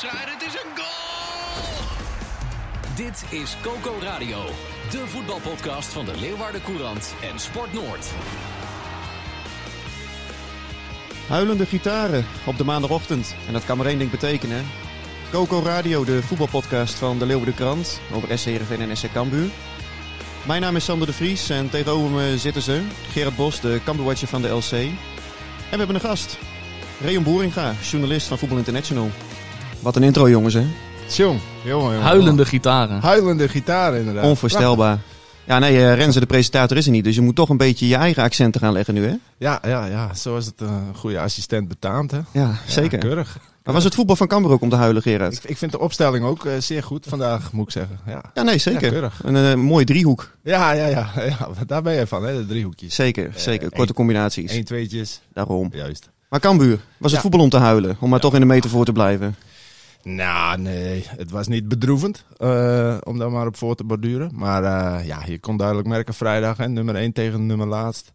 Coco Hoekstra en het is een goal! Dit is Coco Radio, de voetbalpodcast van de Leeuwarden Courant en Sport Noord. Huilende gitaren op de maandagochtend. En dat kan maar één ding betekenen. Coco Radio, de voetbalpodcast van de Leeuwarden Krant over SC Heerenveen en SC Cambuur. Mijn naam is Sander de Vries en tegenover me zitten ze. Gerard Bos, de Cambuurwatcher van de LC. En we hebben een gast. Reon Boeringa, journalist van Voetbal International. Wat een intro jongens hè. Jong, jongen, jongen. Huilende gitaren. Huilende gitaar inderdaad. Onvoorstelbaar. Ja nee, eh, Renze de presentator is er niet. Dus je moet toch een beetje je eigen accenten gaan leggen nu hè. Ja, ja, ja. Zoals het eh, een goede assistent betaamt hè. Ja, zeker. keurig. Maar was het voetbal van Cambuur ook om te huilen Gerard? Ik, ik vind de opstelling ook eh, zeer goed vandaag, moet ik zeggen. Ja, Ja nee, zeker. Ja, keurig. een mooie driehoek. ja, ja, ja, ja. Daar ben je van hè, de driehoekjes. Zeker, zeker. Korte combinaties. Eén, tweetjes. Daarom. Juist. Maar Cambuur, was het Ja. voetbal om te huilen? Om maar toch in de metafoor te blijven. Nou, nee, het was niet bedroevend eh, om daar maar op voor te borduren. Maar eh, ja, je kon duidelijk merken vrijdag, hè, nummer 1 tegen nummer laatst.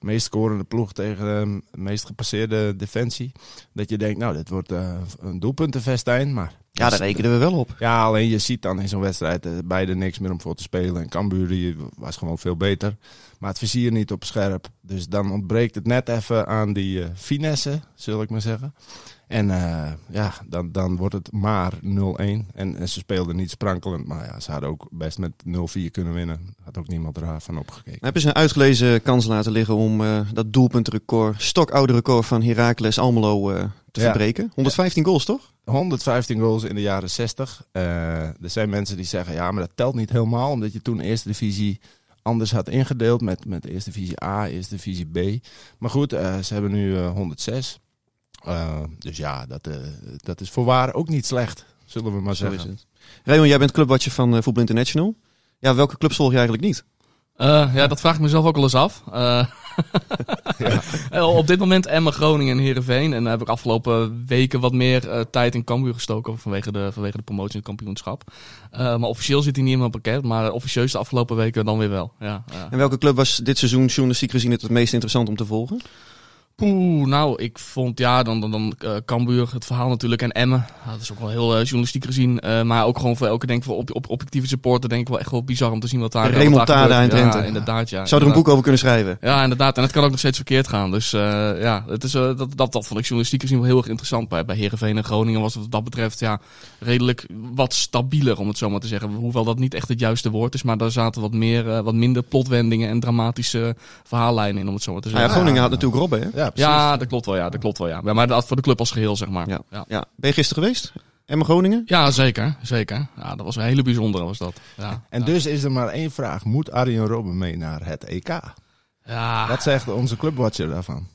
Meest scorende ploeg tegen de meest gepasseerde defensie. Dat je denkt, nou, dit wordt eh, een doelpuntenfestijn. Maar Ja, daar rekenen we wel op. Ja, alleen je ziet dan in zo'n wedstrijd beide niks meer om voor te spelen. En Cambuur was gewoon veel beter. Maar het vizier niet op scherp. Dus dan ontbreekt het net even aan die finesse, zul ik maar zeggen. En eh, ja, dan, dan wordt het maar 0-1. En, en ze speelden niet sprankelend. Maar ja, ze hadden ook best met 0-4 kunnen winnen. Had ook niemand er van opgekeken. Hebben ze een uitgelezen kans laten liggen om eh, dat doelpuntrecord, stokoude record van Heracles Almelo eh, te Ja. verbreken? 115 goals toch? 115 goals in de jaren 60. Eh, er zijn mensen die zeggen, ja, maar dat telt niet helemaal. Omdat je toen eerste divisie anders had ingedeeld met, met eerste divisie A, eerste divisie B. Maar goed, ze hebben nu eh, 106. Eh, dus ja, dat, eh, dat is voorwaar ook niet slecht, zullen we maar Zo zeggen. Raymond, jij bent clubwatcher van eh, Voetbal International. Ja, welke clubs volg je eigenlijk niet? Eh, ja, dat vraag ik mezelf ook al eens af. Eh, eh, op dit moment Emmen, Groningen en Heerenveen. En daar heb ik afgelopen weken wat meer eh, tijd in Cambuur gestoken vanwege de, vanwege de promotie en het kampioenschap. Eh, maar officieel zit hij niet in mijn pakket, maar officieus de afgelopen weken dan weer wel. Ja, ja. En welke club was dit seizoen journalistiek gezien het het meest interessant om te volgen? Poeh, nou, ik vond ja, dan, dan, dan eh, Cambuur, het verhaal natuurlijk en Emmen. Ja, dat is ook wel heel eh, journalistiek gezien. eh, maar ook gewoon voor elke, denk ik, voor op, op, objectieve supporter, denk ik wel echt wel bizar om te zien wat daar, gebeurt. in Drenthe. Ja, inderdaad, ja. Zou er een boek over kunnen schrijven? Ja, inderdaad. En het kan ook nog steeds verkeerd gaan. Dus eh, ja, het is, eh, dat, dat, dat vond ik journalistiek gezien wel heel erg interessant. Bij, bij Heerenveen en Groningen was het wat dat betreft ja, redelijk wat stabieler, om het zo maar te zeggen. Hoewel dat niet echt het juiste woord is. Maar daar zaten wat, meer, eh, wat minder plotwendingen en dramatische verhaallijnen in, om het zo maar te ja, zeggen. Groningen had natuurlijk Robben, hè? Ja, precies. Ja, dat klopt wel. Ja, dat klopt wel. Ja. Ja, Maar dat voor de club als geheel, zeg maar. Ja. ja. Ja. Ben je gisteren geweest? Emmen Groningen? Ja, zeker. Zeker. Ja, dat was een hele bijzondere, was dat. Ja. En dus is er maar één vraag. Moet Arjen Robben mee naar het EK? ja. Wat zegt onze clubwatcher daarvan?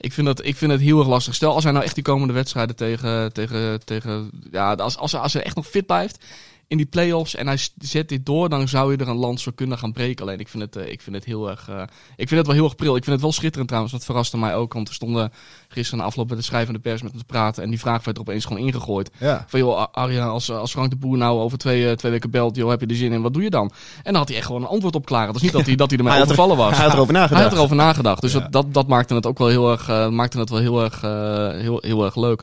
Ik vind, dat, ik vind het heel erg lastig. Stel, als hij nou echt die komende wedstrijden tegen. tegen, tegen ja, als, als, hij- als hij echt nog fit blijft in die play-offs en hij zet dit door, dan zou je er een lans voor kunnen gaan breken. Alleen ik vind het, eh, ik vind het heel erg. eh, ik vind het wel heel erg pril. Ik vind het wel schitterend trouwens. Dat verraste mij ook. Want we stonden gisteren afloop met de schrijvende pers met hem te praten. En die vraag werd er opeens gewoon ingegooid. Ja. Van joh, Ar- Arjen, als, als Frank de Boer nou over twee, eh, twee weken belt, joh, heb je er zin in? Wat doe je dan? En dan had hij echt gewoon een antwoord op klaar. Dat is niet dat hij, dat hij ermee Hij er- overvallen was. Hij had erover Hij nagedacht. had erover nagedacht. Dus Ja. dat, dat, dat maakte het ook wel heel erg, eh, maakte het wel heel erg, eh, heel, heel erg leuk.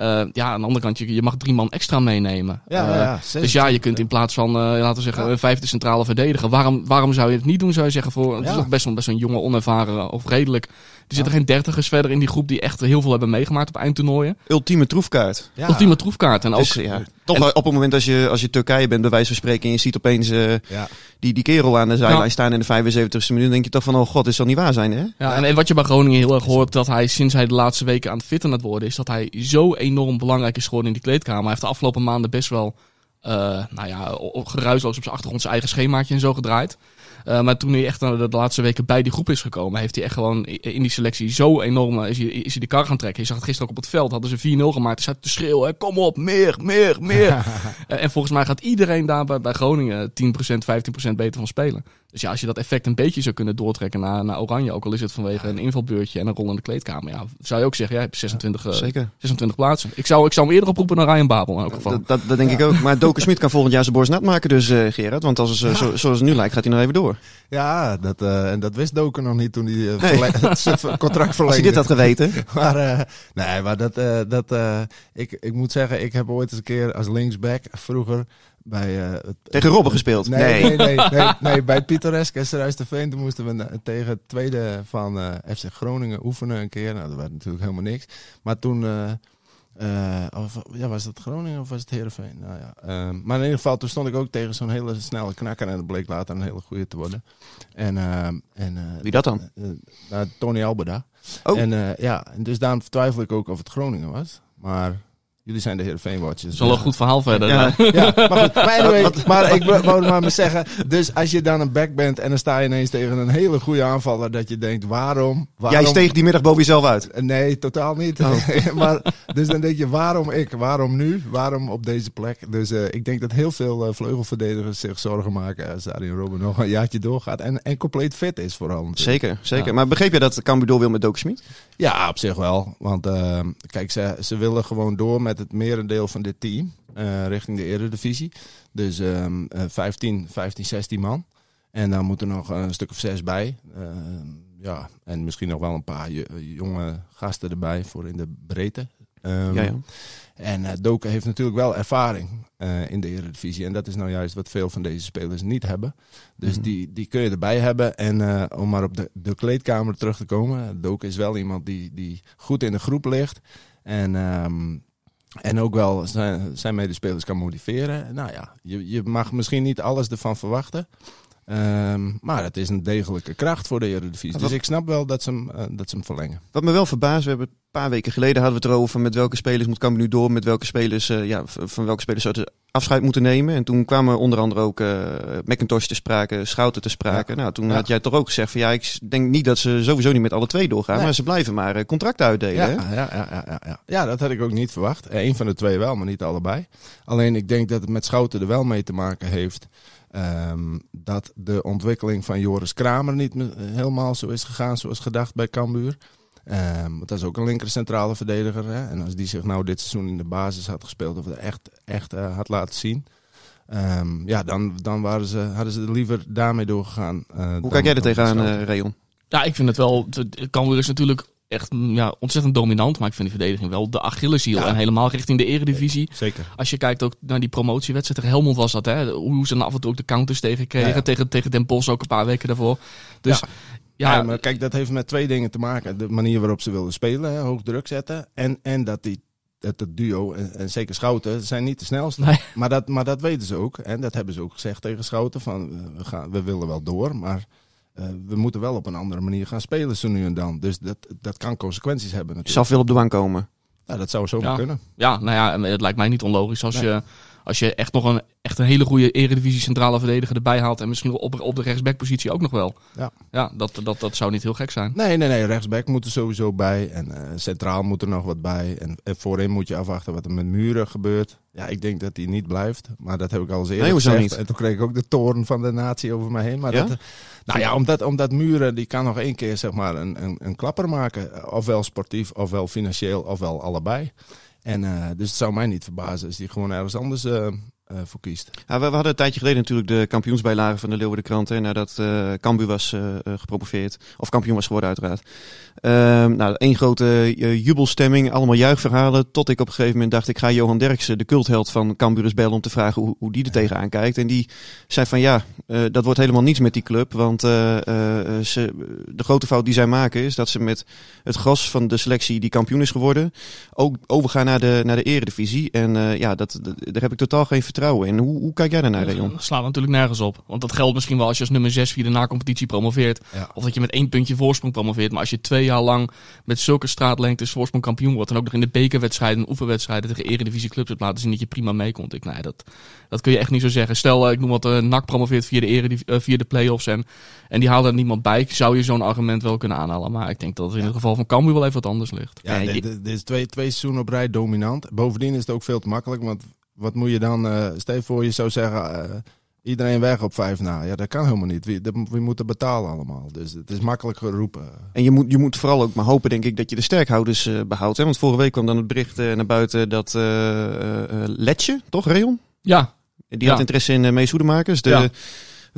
Eh, ja, aan de andere kant, je, je mag drie man extra meenemen. Ja, Eh, ja, dus ja, je kunt in plaats van, eh, laten we zeggen, een vijfde centrale verdediger. Waarom, waarom zou je het niet doen, zou je zeggen? Voor, Het is nog best wel, best wel een jonge, onervaren of redelijk. Er zitten geen dertigers verder in die groep die echt heel veel hebben meegemaakt op eindtoernooien. Ultieme troefkaart. Ja. Ultieme troefkaart. En ook, Dus, ja, toch op het moment als je, als je Turkije bent, bij wijze van spreken, en je ziet opeens eh, Ja. die, die kerel aan de zijlijn Ja. staan in de 75ste minuut, dan denk je toch van, oh god, dit zal niet waar zijn, hè? Ja, en, en wat je bij Groningen heel erg hoort, dat hij sinds hij de laatste weken aan het fitten aan het worden is, dat hij zo enorm belangrijk is geworden in die kleedkamer. Hij heeft de afgelopen maanden best wel, nou ja, geruisloos op zijn achtergrond zijn eigen schemaatje en zo gedraaid. Eh, maar toen hij echt de, laatste weken bij die groep is gekomen, heeft hij echt gewoon in die selectie zo enorm eh, is hij, is hij de kar gaan trekken. Je zag het gisteren ook op het veld, hadden ze 4-0 gemaakt. Hij zat te schreeuwen, hè, kom op, meer, meer, meer. Eh, en volgens mij gaat iedereen daar bij, bij Groningen 10%, 15% beter van spelen. Dus ja, als je dat effect een beetje zou kunnen doortrekken naar, naar Oranje, ook al is het vanwege een invalbeurtje en een rol in de kleedkamer, ja, zou je ook zeggen, jij hebt 26, eh, Zeker. 26 plaatsen. Ik zou, ik zou hem eerder oproepen naar Ryan Babel in elk geval. Dat, dat, dat denk ik ook. Maar Doken Smit kan volgend jaar zijn borst nat maken dus, eh, Gerard. Want als het, eh, zo, zoals het nu lijkt, gaat hij nog even door. Ja, dat, eh, en dat wist Doken nog niet toen hij Nee. zijn contract verlengde. Als hij dit had geweten. Maar, eh, nee, maar dat, eh, dat, eh, ik, ik moet zeggen, ik heb ooit eens een keer als linksback vroeger bij... eh, het- Tegen Robben gespeeld. Nee, nee, nee, nee, nee, bij het Pittoresk Ruis de Veen, toen moesten we tegen het tweede van eh, FC Groningen oefenen een keer. Nou, dat werd natuurlijk helemaal niks. Maar toen, eh, of, ja, was het Groningen of was het Heerenveen? Nou ja, eh, maar in ieder geval, toen stond ik ook tegen zo'n hele snelle knakker en dat bleek later een hele goede te worden. En, eh, en, Wie dat dan? Tony Albeda. Oh. En ja, en dus daarom twijfel ik ook of het Groningen was. Maar jullie zijn de Heerenveen-watchers. Dat is wel een goed verhaal verder. Ja. Ja, maar goed. Maar, anyway, maar ik wou maar maar zeggen. Dus als je dan een back bent en dan sta je ineens tegen een hele goede aanvaller. Dat je denkt, waarom? waarom? Jij steeg die middag boven jezelf uit. Nee, totaal niet. Oh. maar, dus dan denk je, waarom ik? Waarom nu? Waarom op deze plek? Dus eh, ik denk dat heel veel eh, vleugelverdedigers zich zorgen maken als Arjen Robben nog een jaartje doorgaat. En, en compleet fit is vooral. natuurlijk. Zeker, zeker. Ja. Maar begreep je dat Cambuur door wil met Doken Smit? Ja, op zich wel. Want eh, kijk, ze, ze willen gewoon door met het merendeel van dit team eh, richting de Eredivisie. Dus ehm, eh, 15, 15, 16 man. En dan moeten er nog een stuk of zes bij. Ehm, ja, en misschien nog wel een paar jo- jonge gasten erbij voor in de breedte. Ehm, Ja, ja. En Doken heeft natuurlijk wel ervaring eh, in de Eredivisie. En dat is nou juist wat veel van deze spelers niet hebben. Dus Mhm. die, die kun je erbij hebben. En eh, om maar op de, de kleedkamer terug te komen. Doken is wel iemand die, die goed in de groep ligt. En, ehm, en ook wel zijn, zijn medespelers kan motiveren. Nou ja, je, je mag misschien niet alles ervan verwachten. Ehm, maar het is een degelijke kracht voor de Eredivisie. Wat- Dus ik snap wel dat ze hem, eh, dat ze hem verlengen. Wat me wel verbaast, we hebben een paar weken geleden hadden we het erover met welke spelers moet Cambuur nu door, met welke spelers, eh, ja, van welke spelers zouden ze afscheid moeten nemen. En toen kwamen onder andere ook eh McIntosh te sprake, Schouten te sprake. Ja. Nou, toen Ja. had jij toch ook gezegd van ja, ik denk niet dat ze sowieso niet met alle twee doorgaan, Nee. maar ze blijven maar contracten uitdelen. Ja, hè? ja, ja, ja, ja, ja. ja, dat had ik ook niet verwacht. Eén van de twee wel, maar niet allebei. Alleen ik denk dat het met Schouten er wel mee te maken heeft. Ehm, dat de ontwikkeling van Joris Kramer niet me- helemaal zo is gegaan zoals gedacht bij Cambuur. Ehm, want dat is ook een linker centrale verdediger. Hè? En als die zich nou dit seizoen in de basis had gespeeld of het echt, echt eh, had laten zien. ehm, ja, dan, dan waren ze, hadden ze er liever daarmee doorgegaan. eh, Hoe kijk jij er tegenaan, eh Rayon? Ja, ik vind het wel. Cambuur is natuurlijk echt mm, ja, ontzettend dominant. Maar ik vind die verdediging wel de Achilleshiel. Ja. En helemaal richting de eredivisie. Zeker. Als je kijkt ook naar die promotiewedstrijd tegen Helmond was dat. Hè? Hoe ze dan af en toe ook de counters tegen kregen. Ja, ja. Tegen, tegen Den Bosch ook een paar weken daarvoor. Dus Ja. ja, maar kijk, dat heeft met twee dingen te maken. De manier waarop ze wilden spelen, hè, hoog druk zetten. En, en dat die dat het duo, en, en zeker Schouten, zijn niet de snelste. Nee. Maar, dat, maar dat weten ze ook. En dat hebben ze ook gezegd tegen Schouten. Van, we, gaan, we willen wel door, maar eh, we moeten wel op een andere manier gaan spelen zo nu en dan. Dus dat, dat kan consequenties hebben natuurlijk. Saf wil op de bank komen. Nou, dat zou zomaar Ja. kunnen. Ja, nou ja, en het lijkt mij niet onlogisch als, Nee. je, als je echt nog een, echt een hele goede eredivisie centrale verdediger erbij haalt. En misschien op, op de rechtsbackpositie ook nog wel. Ja. Ja, dat, dat, dat zou niet heel gek zijn. Nee, nee, nee. Rechtsback moet er sowieso bij. En eh, centraal moet er nog wat bij. En, en voorin moet je afwachten wat er met Muren gebeurt. Ja, ik denk dat hij niet blijft. Maar dat heb ik al eens eerder Nee, gezegd. niet? En toen kreeg ik ook de toren van de natie over mij heen. Maar Ja? dat, nou ja, omdat, omdat Muren, die kan nog één keer zeg maar een, een, een klapper maken. Ofwel sportief, ofwel financieel, ofwel allebei. En eh, dus het zou mij niet verbazen als hij gewoon ergens anders eh, voor kiest. Ja, we, hadden een tijdje geleden natuurlijk de kampioensbijlage van de Leeuwarden hè, nadat eh Cambuur was eh, gepromoveerd. Of kampioen was geworden uiteraard. Ehm nou, één grote jubelstemming, allemaal juichverhalen. Tot ik op een gegeven moment dacht, ik ga Johan Derksen, de cultheld van Cambuur, eens bellen om te vragen hoe, hoe die er tegenaan kijkt. En die zei van ja, dat wordt helemaal niets met die club. Want de grote fout die zij maken is dat ze met het gros van de selectie die kampioen is geworden, ook overgaan naar de, naar de eredivisie. En ja, dat- daar heb ik totaal geen vertrouwen vertrouwen in. Hoe, hoe kijk jij daarnaar, Rayon? Dat slaat natuurlijk nergens op. Want dat geldt misschien wel als je als nummer 6 via de na-competitie promoveert. Ja. Of dat je met één puntje voorsprong promoveert. Maar als je twee jaar lang met zulke straatlengtes voorsprong kampioen wordt. En ook nog in de bekerwedstrijden en oefenwedstrijden tegen eredivisie clubs hebt laten zien dat je prima meekomt. Ik, nee, dat, dat kun je echt niet zo zeggen. Stel, eh, ik noem wat, eh NAC promoveert via de, erediv- eh, via de play-offs. En, en die haalt er niemand bij. Zou je zo'n argument wel kunnen aanhalen. Maar ik denk dat het in het geval van Cambuur wel even wat anders ligt. Ja, dit is twee, twee seizoenen op rij dominant. Bovendien is het ook veel te makkelijk. Want wat moet je dan... eh je voor je zou zeggen... eh, iedereen weg op vijf na. Ja, dat kan helemaal niet. Wie, dat, we moeten betalen allemaal. Dus het is makkelijk geroepen. En je moet, je moet vooral ook maar hopen, denk ik, dat je de sterkhouders eh, behoudt. Hè? Want vorige week kwam dan het bericht eh, naar buiten dat eh eh, eh, Letje, toch, Rayon? Ja, Die Ja. had interesse in uh, Mees Hoedemakers. De Ja.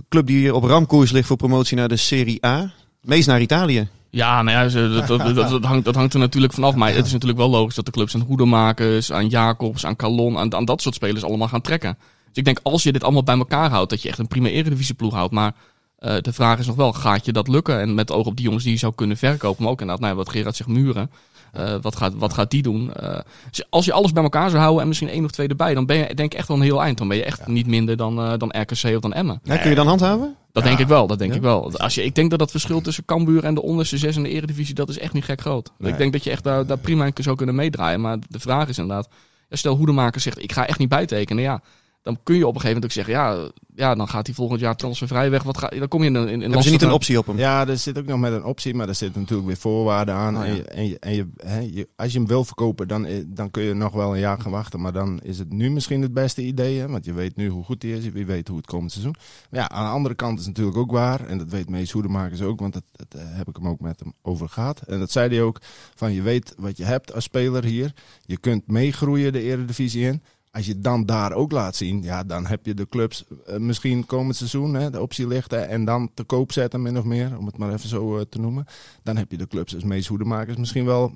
club die op ramkoers ligt voor promotie naar de Serie A. Mees naar Italië. Ja, nou ja, dat, dat, dat, dat hangt, dat hangt er natuurlijk vanaf. Maar het is natuurlijk wel logisch dat de clubs aan Hoedemakers, aan Jacobs, aan Calon, aan, aan dat soort spelers allemaal gaan trekken. Dus ik denk als je dit allemaal bij elkaar houdt, dat je echt een prima eredivisieploeg houdt. Maar eh, de vraag is nog wel, gaat je dat lukken? En met oog op die jongens die je zou kunnen verkopen. Maar ook inderdaad, nou, ja, wat Gerard zegt, muren. Eh, wat, gaat, wat gaat die doen? Eh, dus als je alles bij elkaar zou houden en misschien één of twee erbij, dan ben je denk ik echt wel een heel eind. Dan ben je echt niet minder dan, eh, dan RKC of dan Emmen. Ja, kun je dan handhaven? Dat Ja. denk ik wel, dat denk Ja? ik wel. Als je, ik denk dat dat verschil tussen Cambuur en de onderste zes in de eredivisie, dat is echt niet gek groot. Nee. Ik denk dat je echt daar, daar prima in zou kunnen meedraaien. Maar de vraag is inderdaad, stel Hoedemaker zegt, ik ga echt niet bijtekenen. Ja, dan kun je op een gegeven moment ook zeggen, ja, ja dan gaat hij volgend jaar transfervrij weg. Wat ga, dan kom je in, in, in Hebben ze niet een optie op hem? Ja, er zit ook nog met een optie, maar er zitten natuurlijk weer voorwaarden aan. Oh, ja. En, je, en, je, en je, hè, je- als je hem wil verkopen, dan, eh, dan kun je nog wel een jaar gaan wachten. Maar dan is het nu misschien het beste idee. Hè? Want je weet nu hoe goed hij is. Wie weet hoe het komend seizoen. Maar ja, aan de andere kant is het natuurlijk ook waar. En dat weet Mees Hoedemakers ook. Want dat, dat eh, heb ik hem ook met hem over gehad. En dat zei hij ook. Van je weet wat je hebt als speler hier. Je kunt meegroeien de eredivisie in. Als je dan daar ook laat zien, ja, dan heb je de clubs eh, misschien komend seizoen, hè, de optie hè, en dan te koop zetten, min of meer, om het maar even zo eh, te noemen. Dan heb je de clubs als meest hoedemakers misschien wel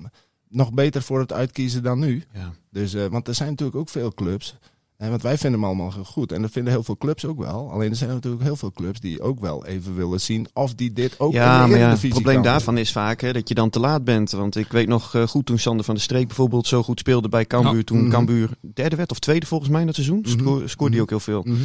nog beter voor het uitkiezen dan nu. Ja. Dus, eh, want er zijn natuurlijk ook veel clubs. En want wij vinden hem allemaal heel goed. En dat vinden heel veel clubs ook wel. Alleen er zijn natuurlijk heel veel clubs die ook wel even willen zien of die dit ook in Ja, de maar ja, het probleem daarvan is vaak hè, dat je dan te laat bent. Want ik weet nog eh, goed toen Sander van der Streek bijvoorbeeld zo goed speelde bij Cambuur. Toen Mhm. Cambuur derde werd of tweede volgens mij in dat seizoen. Mhm. Sco- scoorde hij ook heel veel. Mhm.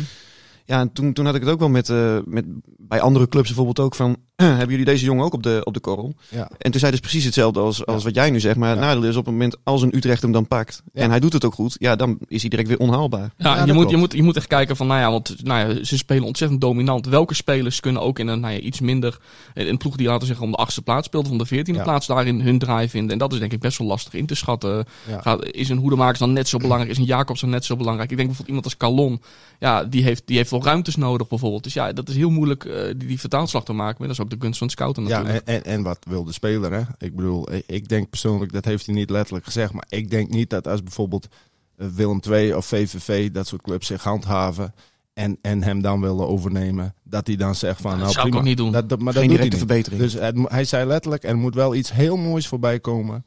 Ja, en toen, toen had ik het ook wel met, eh, met bij andere clubs bijvoorbeeld ook van... hebben jullie deze jongen ook op de, op de korrel? Ja. En toen zei dus precies hetzelfde als, als Ja. wat jij nu zegt. Maar het Ja. nadeel is op het moment als een Utrecht hem dan pakt... Ja. en hij doet het ook goed, ja, dan is hij direct weer onhaalbaar. Ja, Ja, je, moet, je, moet, je moet echt kijken van, nou ja, want nou ja, ze spelen ontzettend dominant. Welke spelers kunnen ook in een nou ja, iets minder, in een ploeg die laten we zeggen om de achtste plaats speelt, of om de veertiende Ja. plaats daarin hun draai vinden. En dat is denk ik best wel lastig in te schatten. Ja. Gaat, is een Hoedemakers dan net zo belangrijk? Is een Jacobs dan net zo belangrijk? Ik denk bijvoorbeeld iemand als Calon, ja, die heeft, die heeft wel ruimtes nodig bijvoorbeeld. Dus ja, dat is heel moeilijk eh, die, die vertaalslag te maken. Maar dat is ook de gunst van scouten Ja, natuurlijk. en, en, en wat wil de speler, hè? Ik bedoel, ik, ik denk persoonlijk, dat heeft hij niet letterlijk gezegd, maar ik denk niet dat als bijvoorbeeld eh, Willem II of VVV, dat soort clubs zich handhaven en, en hem dan willen overnemen, dat hij dan zegt van, dat nou zou ik prima. ook niet doen. Dat, dat, maar dat Geen doet hij directe niet. verbetering. Dus het hij zei letterlijk, er moet wel iets heel moois voorbij komen,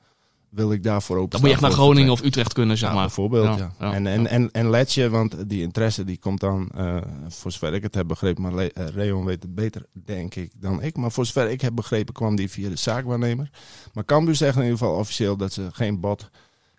wil ik daarvoor open dan moet je echt naar Groningen of Utrecht kunnen, zeg ja, maar. bijvoorbeeld, ja. Ja, en, en, en, en Letje, want die interesse die komt dan, eh, voor zover ik het heb begrepen, maar Le eh, Reon weet het beter, denk ik, dan ik. Maar voor zover ik heb begrepen kwam die via de zaakwaarnemer. Maar Cambuur zegt in ieder geval officieel dat ze geen bod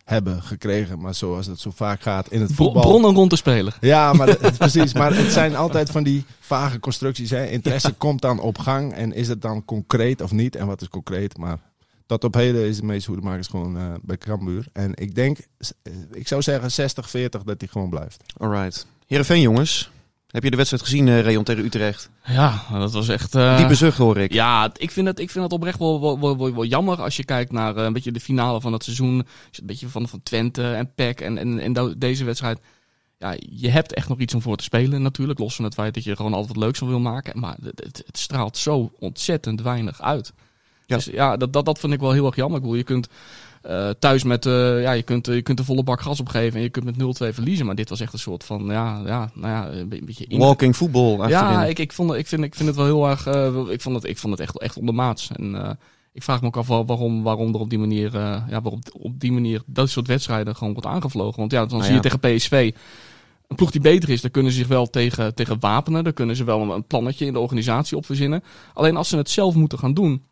hebben gekregen. Maar zoals het zo vaak gaat in het voetbal... Bronnen rond de speler. Ja, maar precies. Maar het zijn altijd van die vage constructies. Hè. Interesse komt dan op gang. En is het dan concreet of niet? En wat is concreet? Maar tot op heden is de meeste hoedemakers gewoon eh, bij Cambuur. En ik denk, eh, ik zou zeggen 60-40 dat hij gewoon blijft. Alright. Heerenveen jongens, heb je de wedstrijd gezien, eh Rayon tegen Utrecht? Ja, dat was echt... eh, Diepe zucht hoor ik. Ja, ik vind het, ik vind het oprecht wel, wel, wel, wel, wel jammer als je kijkt naar eh, een beetje de finale van het seizoen. Een beetje van, van Twente en PEC en, en, en deze wedstrijd. Ja, je hebt echt nog iets om voor te spelen natuurlijk. Los van het feit dat je er gewoon altijd wat leuks van wil maken. Maar het, het, het straalt zo ontzettend weinig uit. Ja. Dus ja, dat, dat, dat vind ik wel heel erg jammer. Ik bedoel, je kunt eh, thuis met, eh, ja, je kunt, eh, je kunt de volle bak gas opgeven en je kunt met 0-2 verliezen. Maar dit was echt een soort van, ja, ja, nou ja, een be- beetje... Walking voetbal achterin. ja, ik, ik, vond, ik, vind, ik vind het wel heel erg. ik, vond het, ik vond het echt, echt ondermaats. En ik vraag me ook af wa- waarom, waarom er op die manier. ja, waarom op die manier dat soort wedstrijden gewoon wordt aangevlogen. Want ja, dan Nou zie je tegen PSV. Een ploeg die beter is, daar kunnen ze zich wel tegen, tegen wapenen. Daar kunnen ze wel een, een plannetje in de organisatie op verzinnen. Alleen als ze het zelf moeten gaan doen.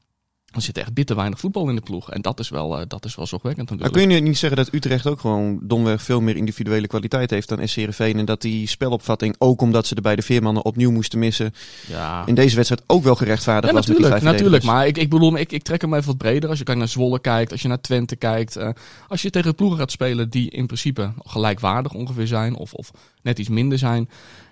Er zit echt bitter weinig voetbal in de ploeg. En dat is wel, eh, dat is wel zorgwekkend Maar natuurlijk. kun je niet zeggen dat Utrecht ook gewoon domweg veel meer individuele kwaliteit heeft dan SC Heerenveen en dat die spelopvatting, ook omdat ze de beide veermannen opnieuw moesten missen, Ja. in deze wedstrijd ook wel gerechtvaardigd Ja, was met die natuurlijk, vijf natuurlijk. Maar ik, ik bedoel, ik, ik trek hem even wat breder. Als je kijkt naar Zwolle kijkt, als je naar Twente kijkt. eh, als je tegen ploegen gaat spelen die in principe gelijkwaardig ongeveer zijn. Of, of net iets minder zijn.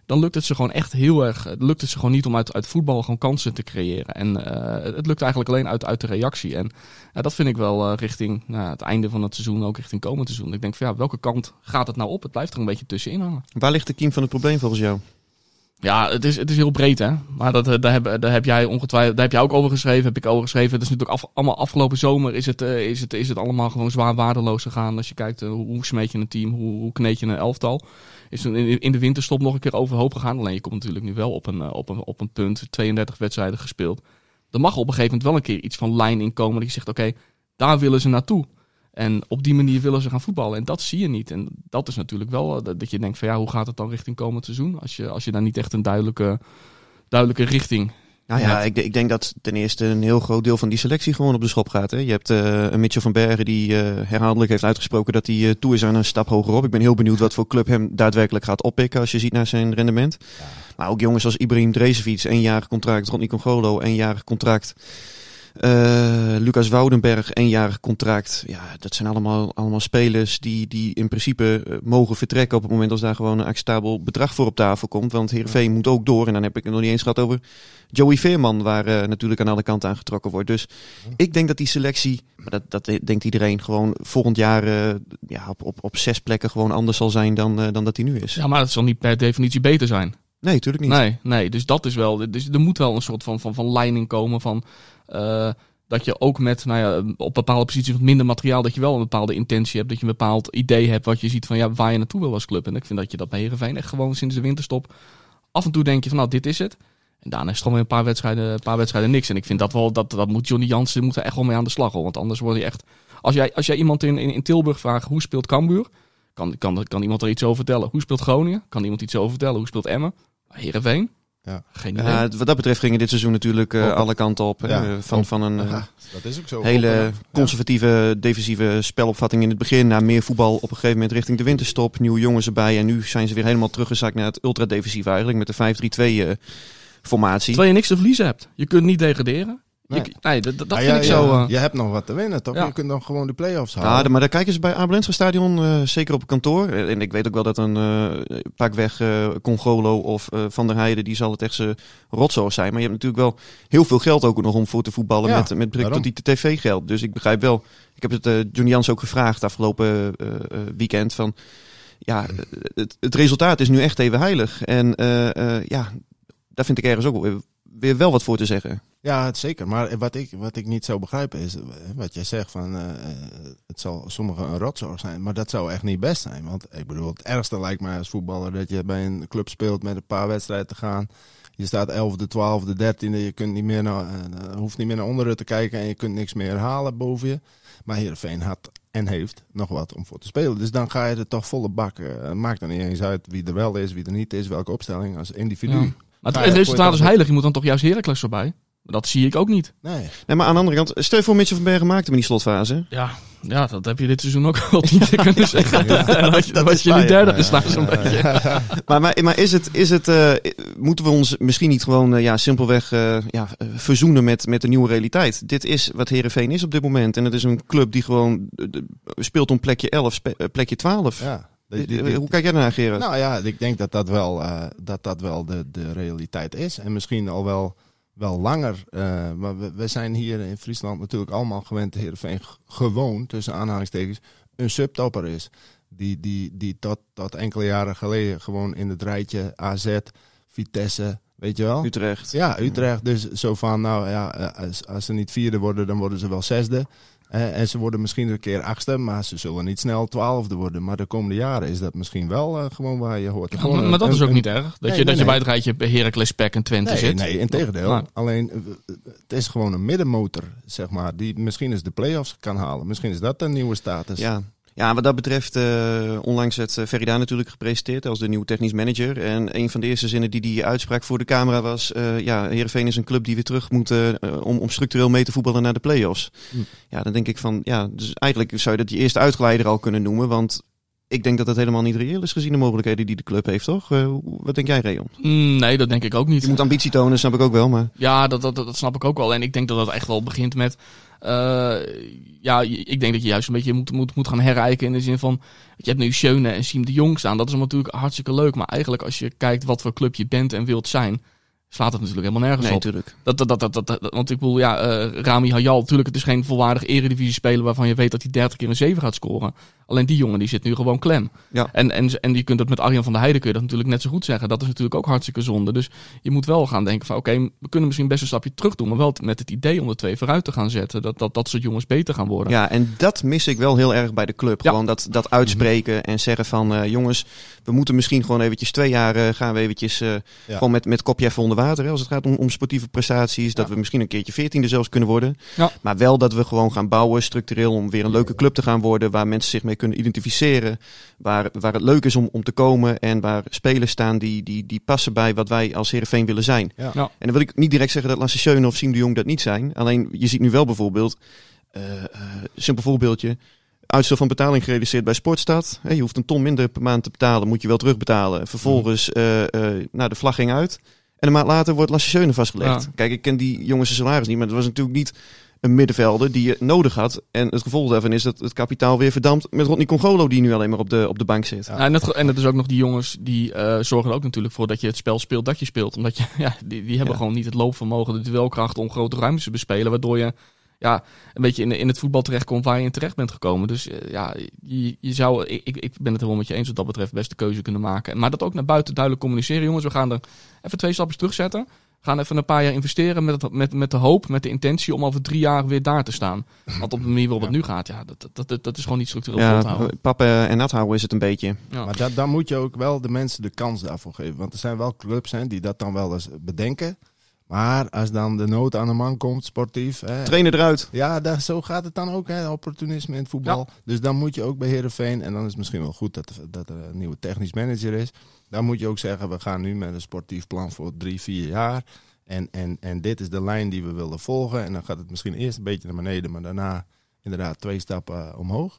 Dan lukt het ze gewoon echt heel erg. het Lukt het ze gewoon niet om uit, uit voetbal gewoon kansen te creëren. En eh, het lukt eigenlijk alleen uit, uit de reactie. En dat vind ik wel eh, richting nou, het einde van het seizoen, ook richting komend seizoen. Ik denk van ja, welke kant gaat het nou op? Het blijft er een beetje tussenin hangen. Waar ligt de kiem van het probleem volgens jou? Ja, het is, het is heel breed, hè. Maar dat, eh, daar, heb, daar heb jij ongetwijfeld, daar heb jij ook over geschreven, heb ik over geschreven. Het is natuurlijk af, allemaal afgelopen zomer is het, is, het, is het allemaal gewoon zwaar waardeloos gegaan. Als je kijkt, hoe, hoe smeet je een team, hoe, hoe kneed je een elftal. Is in, de winterstop nog een keer overhoop gegaan. Alleen je komt natuurlijk nu wel op een, eh, op een, op een punt, 32 wedstrijden gespeeld. Er mag op een gegeven moment wel een keer iets van lijn inkomen. Dat je zegt, oké, daar willen ze naartoe. En op die manier willen ze gaan voetballen. En dat zie je niet. En dat is natuurlijk wel eh, dat dat je denkt van ja, hoe gaat het dan richting komend seizoen? Als je, als je daar niet echt een duidelijke, duidelijke richting. Nou ja, ik, ik denk dat ten eerste een heel groot deel van die selectie gewoon op de schop gaat. Hè. Je hebt eh, een Mitchell van Bergen die eh, herhaaldelijk heeft uitgesproken dat hij eh, toe is aan een stap hogerop. Ik ben heel benieuwd wat voor club hem daadwerkelijk gaat oppikken als je ziet naar zijn rendement. Maar ook jongens als Ibrahim Drezevic, eenjarig contract. Rodney Congolo, eenjarig contract. Eh, Lucas Woudenberg, eenjarig contract. Ja, dat zijn allemaal, allemaal spelers die, die in principe eh, mogen vertrekken op het moment als daar gewoon een acceptabel bedrag voor op tafel komt. Want Heerenveen moet ook door. En dan heb ik het nog niet eens gehad over Joey Veerman, waar eh, natuurlijk aan alle kanten aan getrokken wordt. Dus ik denk dat die selectie, maar dat, dat denkt iedereen, gewoon volgend jaar eh, ja, op, op, op zes plekken gewoon anders zal zijn dan, dan dat die nu is. Ja, maar het zal niet per definitie beter zijn. Nee, natuurlijk niet. Nee, nee, dus dat is wel. Dus er moet wel een soort van, van, van leiding komen van. eh, dat je ook met, nou ja, op bepaalde posities wat minder materiaal, dat je wel een bepaalde intentie hebt, dat je een bepaald idee hebt wat je ziet van ja, waar je naartoe wil als club. En ik vind dat je dat bij Heerenveen echt gewoon sinds de winterstop af en toe denk je van nou, dit is het. En daarna is het gewoon weer een paar wedstrijden, een paar wedstrijden niks. En ik vind dat wel, dat, dat moet Johnny Jansen moet er echt wel mee aan de slag hoor. Want anders word je echt, als jij, als jij iemand in, in, in Tilburg vraagt hoe speelt Cambuur, kan, kan, kan iemand er iets over vertellen. Hoe speelt Groningen? Kan iemand iets over vertellen? Hoe speelt Emmen? Heerenveen? Ja. Geen idee. Ja, wat dat betreft gingen dit seizoen natuurlijk eh, alle kanten op. Ja, Eh, van, van een eh, dat is ook zo. hele Op, conservatieve, defensieve spelopvatting in het begin. Naar meer voetbal op een gegeven moment richting de winterstop. Nieuwe jongens erbij. En nu zijn ze weer helemaal teruggezakt naar het ultra-defensief eigenlijk. Met de 5-3-2 eh, formatie. Terwijl je niks te verliezen hebt. Je kunt niet degraderen. Je- Nee. nee, dat, dat Ah, vind ja, ik ja, zo... eh, Je hebt nog wat te winnen, toch? Ja. Je kunt dan gewoon de play-offs halen. Ja, de- maar daar kijken ze bij Abelense Stadion eh, zeker op het kantoor. En ik weet ook wel dat een eh pakweg eh Congolo of eh, Van der Heijden, die zal het echt zijn rotzooi zijn. Maar je hebt natuurlijk wel heel veel geld ook nog om voor te voetballen Ja, met, met betrekking tot die tv-geld. Dus ik begrijp wel. Ik heb het eh Johnny Jans ook gevraagd afgelopen eh, eh, weekend van... Ja, eh, het, het resultaat is nu echt even heilig. En eh, eh, ja, daar vind ik ergens ook weer, wel wat voor te zeggen. Ja, het zeker. Maar wat ik, wat ik niet zou begrijpen is, eh, wat jij zegt van, eh, eh, het zal sommigen een rotzorg zijn, maar dat zou echt niet best zijn. Want ik bedoel, het ergste lijkt mij als voetballer dat je bij een club speelt met een paar wedstrijden te gaan. Je staat 11e, 12e, 13e, je kunt niet meer naar, hoeft niet meer naar onderen te kijken en je kunt niks meer halen boven je. Maar Heerenveen had en heeft nog wat om voor te spelen. Dus dan ga je er toch volle bak. maakt dan niet eens uit wie er wel is, wie er niet is, welke opstelling als individu. Ja. Maar het, resultaat is heilig. Je moet dan toch juist Heracles voorbij. Dat zie ik ook niet. Nee. Nee, maar aan de andere kant, stel je voor Mitchell van Bergen maakte hem in die slotfase. Ja, ja, dat heb je dit seizoen ook wel niet kunnen zeggen. dan had je, dan Dat was je ja. derde gestaan zo'n beetje. Maar, maar, maar is het, is het, eh, moeten we ons misschien niet gewoon eh, ja, simpelweg eh, ja, verzoenen met, met de nieuwe realiteit? Dit is wat Herenveen is op dit moment. En het is een club die gewoon speelt om plekje 11, spe- eh, plekje 12. Ja. Eh, Hoe kijk jij daarnaar, Gerard? Nou ja, ik denk dat dat wel, eh, dat dat wel de, de realiteit is. En misschien al wel, wel langer. eh, maar we, we zijn hier in Friesland natuurlijk allemaal gewend. Heerenveen gewoon, tussen aanhalingstekens, een subtopper is. Die, die, die tot, tot enkele jaren geleden gewoon in het rijtje AZ, Vitesse, weet je wel? Utrecht. Ja, Utrecht. Dus zo van, nou ja, als, als ze niet vierde worden, dan worden ze wel zesde. Eh, en ze worden misschien een keer achtste, maar ze zullen niet snel twaalfde worden. Maar de komende jaren is dat misschien wel eh, gewoon waar je hoort. Ja, maar, een- maar dat is ook niet erg. Dat Nee, je, nee, dat je bij het rijtje Heracles, Pek en Twente Nee, zit. nee, in tegendeel. Maar- Alleen, eh, het is gewoon een middenmotor, zeg maar. Die misschien eens de play-offs kan halen. Misschien is dat een nieuwe status. Ja. Ja, wat dat betreft, eh, onlangs werd uh, Ferida natuurlijk gepresenteerd als de nieuwe technisch manager. En een van de eerste zinnen die hij uitspraak voor de camera was... Uh, ja, Heerenveen is een club die weer terug moet om, om structureel mee te voetballen naar de play-offs. Hm. Ja, dan denk ik van, ja, dus eigenlijk zou je dat die eerste uitgeleider al kunnen noemen. Want ik denk dat dat helemaal niet reëel is gezien de mogelijkheden die de club heeft, toch? wat denk jij, Reon? Mm, nee, dat denk ik ook niet. Je moet ambitie tonen, snap ik ook wel, maar... Ja, dat, dat, dat snap ik ook wel. En ik denk dat dat echt wel begint met... Uh, ja, ik denk dat je juist een beetje moet, moet, moet gaan herijken in de zin van... Je hebt nu Schöne en Siem de Jong staan. Dat is natuurlijk hartstikke leuk. Maar eigenlijk als je kijkt wat voor club je bent en wilt zijn slaat het natuurlijk helemaal nergens nee, op. Tuurlijk. Dat, dat, dat, dat, dat, want ik bedoel, ja, uh, Rami Hayal, natuurlijk, het is geen volwaardig eredivisie speler waarvan je weet dat hij 30 keer een 7 gaat scoren. Alleen die jongen die zit nu gewoon klem. Ja. En, en, en je kunt dat met Arjan van der Heijden kun je dat natuurlijk net zo goed zeggen. Dat is natuurlijk ook hartstikke zonde. Dus je moet wel gaan denken van oké, we kunnen misschien best een stapje terug doen. Maar wel met het idee om de twee vooruit te gaan zetten. Dat, dat dat soort jongens beter gaan worden. Ja, en dat mis ik wel heel erg bij de club. Gewoon dat, dat uitspreken en zeggen van uh, jongens, we moeten misschien gewoon eventjes twee jaar uh, gaan we eventjes uh, ja. gewoon met, met kopje even onder water. Hè, als het gaat om, om sportieve prestaties. Dat we misschien een keertje veertiende zelfs kunnen worden. Ja. Maar wel dat we gewoon gaan bouwen structureel om weer een leuke club te gaan worden. Waar mensen zich mee kunnen identificeren. Waar, waar het leuk is om, om te komen. En waar spelers staan die, die, die passen bij wat wij als Heerenveen willen zijn. Ja. En dan wil ik niet direct zeggen dat Lasse Schöne of Siem de Jong dat niet zijn. Alleen je ziet nu wel bijvoorbeeld, uh, uh, simpel voorbeeldje. Uitstel van betaling gereduceerd bij Sportstad. je hoeft een ton minder per maand te betalen, moet je wel terugbetalen. Vervolgens, uh, nou, de vlag ging uit. En een maand later wordt Lasse Schöne vastgelegd. Ja. Kijk, ik ken die jongens salaris niet, maar dat was natuurlijk niet een middenvelder die je nodig had. En het gevolg daarvan is dat het kapitaal weer verdampt met Rodney Congolo die nu alleen maar op de, op de bank zit. Ja. en, het, en het is ook nog die jongens die uh, zorgen er ook natuurlijk voor dat je het spel speelt dat je speelt. Omdat je, ja, die, die hebben Ja. gewoon niet het loopvermogen, de duelkracht om grote ruimtes te bespelen. Waardoor je ja, een beetje in, in het voetbal terechtkomt waar je in terecht bent gekomen. Dus uh, ja, je, je zou, ik, ik- ik ben het helemaal met je eens wat dat betreft, best de keuze kunnen maken. Maar dat ook naar buiten duidelijk communiceren. Jongens, we gaan er even twee stapjes terugzetten. Gaan even een paar jaar investeren met, het, met, met de hoop, met de intentie om over drie jaar weer daar te staan. Want op de manier waarop het nu gaat, ja, dat, dat, dat, dat is gewoon niet structureel Ja, houden. pappen en nat houden is het een beetje. Ja. Maar dan moet je ook wel de mensen de kans daarvoor geven. Want er zijn wel clubs hè, die dat dan wel eens bedenken. Maar als dan de nood aan de man komt, sportief. Hè, Trainer eruit. ja, daar, zo gaat het dan ook, hè, opportunisme in het voetbal. Dus dan moet je ook bij Herenveen, en dan is het misschien wel goed dat, dat er een nieuwe technisch manager is. Dan moet je ook zeggen, we gaan nu met een sportief plan voor drie, vier jaar. En, en, en dit is de lijn die we willen volgen. En dan gaat het misschien eerst een beetje naar beneden, maar daarna inderdaad twee stappen eh, omhoog.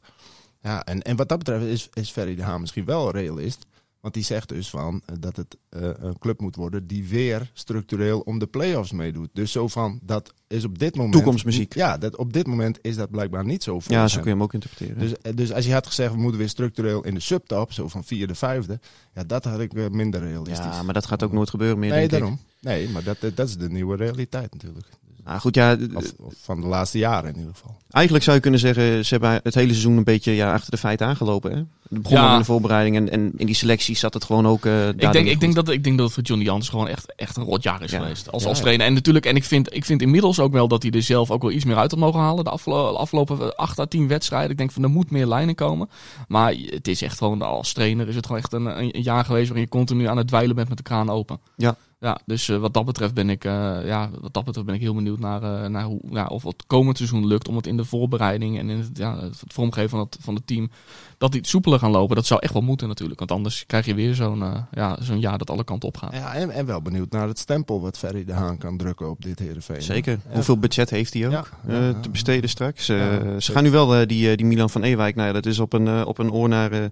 Ja, en, en wat dat betreft is, is Ferry de Haan misschien wel realist. Want die zegt dus van eh, dat het eh, een club moet worden die weer structureel om de play-offs meedoet. Dus zo van, dat is op dit moment... Toekomstmuziek. Ja, dat, op dit moment is dat blijkbaar niet zo voor Ja, zo kun je hem ook interpreteren. Dus, eh, dus als je had gezegd, we moeten weer structureel in de subtop, zo van vierde, vijfde. Ja, dat had ik minder realistisch. ja, maar dat gaat ook nooit gebeuren meer, Nee, denk daarom. ik. Nee, maar dat, dat is de nieuwe realiteit natuurlijk. Nou goed, ja, Of, of van de laatste jaren in ieder geval. eigenlijk zou je kunnen zeggen, ze hebben het hele seizoen een beetje ja, achter de feiten aangelopen. Hè? Het begon Ja. in de voorbereiding en, en in die selectie zat het gewoon ook. eh Ik denk, ik, denk dat, ik denk dat het voor Johnny Jans gewoon echt, echt een rot jaar is Ja. geweest. Als, Ja, als ja. trainer. En natuurlijk, en ik vind, ik vind inmiddels ook wel dat hij er zelf ook wel iets meer uit had mogen halen. De afgelo- afgelopen 8 à 10 wedstrijden. Ik denk van er moet meer lijnen komen. Maar het is echt gewoon, als trainer is het gewoon echt een, een, een jaar geweest waarin je continu aan het dweilen bent met de kraan open. Ja. Ja, dus eh, wat dat betreft ben ik, eh, ja, wat dat betreft ben ik heel benieuwd naar, eh, naar hoe, ja, of het komend seizoen lukt om het in de voorbereiding en in het, ja, het vormgeven van het, van het team, dat die soepeler gaan lopen. Dat zou echt wel moeten natuurlijk, want anders krijg je weer zo'n eh, ja, zo'n jaar dat alle kanten op gaat. Ja, en, en wel benieuwd naar het stempel wat Ferry de Haan kan drukken op dit Heerenveen. Zeker. Ja. Hoeveel budget heeft hij ook Ja. eh, te besteden straks? Eh, Ja, ze gaan nu wel die, die Milan van Ewijk, nou ja, dat is op een, op een oor naar eh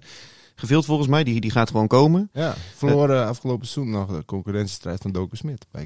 gevild volgens mij. Die, die gaat gewoon komen. Ja, verloren afgelopen seizoen nog de concurrentiestrijd van Doku Smit.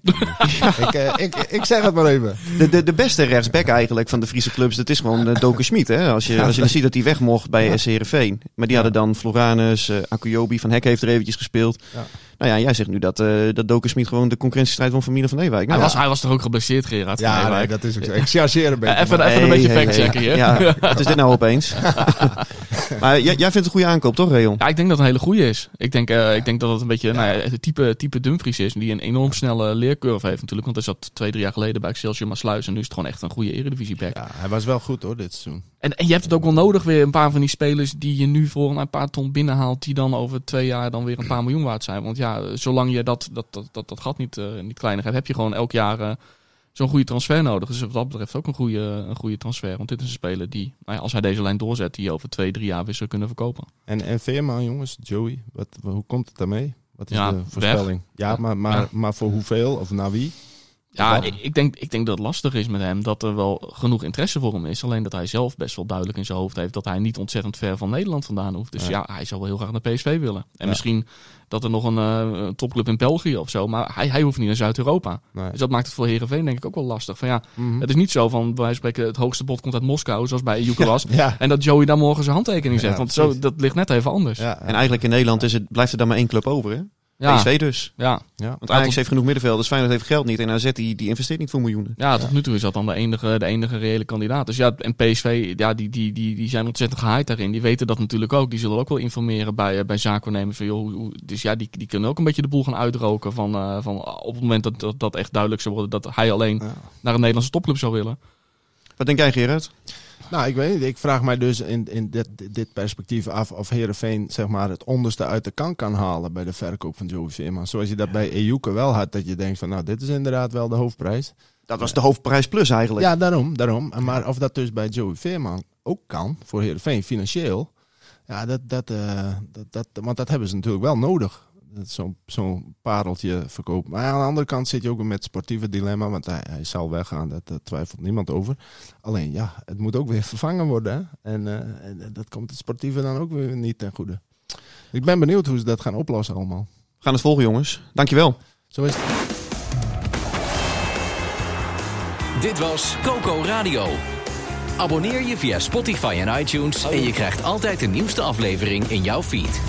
ik, eh, ik, ik zeg het maar even. De, de, de beste rechtsback eigenlijk van de Friese clubs, dat is gewoon uh, Doku Smit. Hè? Als, je, als je dan ziet dat hij weg mocht bij SC Heerenveen. Maar die Ja. hadden dan Floranus, uh, Akuyobi, Van Hek heeft er eventjes gespeeld. Ja. Nou ja, jij zegt nu dat, uh, dat Doku Smit gewoon de concurrentiestrijd van Familie van Ewijk. Nou, hij, was, ja. hij was toch ook geblesseerd, Gerard? Ja, nee, dat is ook zo. Ik chargeer een beetje. Eh, even, even een Hey, beetje hey, factchecken hier. Ja, wat is dit nou opeens? maar jij, jij vindt het een goede aankoop, toch, Reon? Ja, ik denk dat het een hele goede is. Ik denk, eh, ik denk dat het een beetje nou ja, het type, type Dumfries is. Die een enorm snelle leercurve heeft natuurlijk. Want hij zat twee, drie jaar geleden bij Excelsior Maasluis. En nu is het gewoon echt een goede eredivisieback. Ja, hij was wel goed hoor, dit seizoen. En, en je hebt het ook wel nodig weer. Een paar van die spelers die je nu voor een paar ton binnenhaalt. Die dan over twee jaar dan weer een paar miljoen waard zijn. Want ja, zolang je dat, dat, dat, dat, dat gat niet, eh, niet kleiner hebt. Heb je gewoon elk jaar... eh, zo'n goede transfer nodig. Dus wat dat betreft ook een goede, een goede transfer. Want dit is een speler die, nou ja, als hij deze lijn doorzet, die over twee, drie jaar weer zou kunnen verkopen. En, en Veerman, jongens, Joey, wat, hoe komt het daarmee? Wat is Ja, de voorspelling? Ja, Ja. maar, maar, maar voor hoeveel of naar wie? Ja, ik, ik, denk, ik denk dat het lastig is met hem. Dat er wel genoeg interesse voor hem is. Alleen dat hij zelf best wel duidelijk in zijn hoofd heeft dat hij niet ontzettend ver van Nederland vandaan hoeft. Dus Ja. ja, hij zou wel heel graag naar PSV willen. En Ja. misschien dat er nog een eh, een topclub in België of zo. Maar hij, hij hoeft niet naar Zuid-Europa. Nee. Dus dat maakt het voor Herenveen denk ik ook wel lastig. Van ja, Mhm. het is niet zo van, van spreken, het hoogste bod komt uit Moskou, zoals bij Ejuke was. Ja, En dat Joey daar morgen zijn handtekening zet. Want zo, dat ligt net even anders. En eigenlijk in Nederland is het, blijft er dan maar één club over, hè? Ja, PSV dus. ja. ja. Want Ajax heeft genoeg middenvelders, Feyenoord heeft geld niet. En AZ die, die investeert niet voor miljoenen. tot nu toe is dat dan de enige, de enige reële kandidaat. Dus ja, en PSV, ja, die, die, die, die zijn ontzettend gehyped daarin. Die weten dat natuurlijk ook. Die zullen ook wel informeren bij, eh, bij zaakwaarnemers. Van, joh, hoe- hoe- dus ja, die, die kunnen ook een beetje de boel gaan uitroken. Van, eh, van op het moment dat, dat dat echt duidelijk zou worden dat hij alleen Ja. naar een Nederlandse topclub zou willen. Wat denk jij, Gerard? Nou, ik weet niet. Ik vraag mij dus in, in dit, dit perspectief af of Herenveen zeg maar, het onderste uit de kan kan halen bij de verkoop van Joey Veerman. Zoals je dat bij Ejuke wel had, dat je denkt van nou, dit is inderdaad wel de hoofdprijs. Dat was de hoofdprijs plus eigenlijk. Ja, daarom, daarom. Maar of dat dus bij Joey Veerman ook kan, voor Heerenveen financieel, ja, dat, dat, eh, dat, dat, want dat hebben ze natuurlijk wel nodig. Zo'n zo'n pareltje verkopen. Maar aan de andere kant zit je ook met het sportieve dilemma, want hij, hij zal weggaan, dat, daar twijfelt niemand over. Alleen ja, het moet ook weer vervangen worden. Hè? En, eh, en dat komt het sportieve dan ook weer niet ten goede. Ik ben benieuwd hoe ze dat gaan oplossen allemaal. We gaan het volgen, jongens. Dankjewel. Zo is het. Dit was Coco Radio. Abonneer je via Spotify en iTunes en je krijgt altijd de nieuwste aflevering in jouw feed.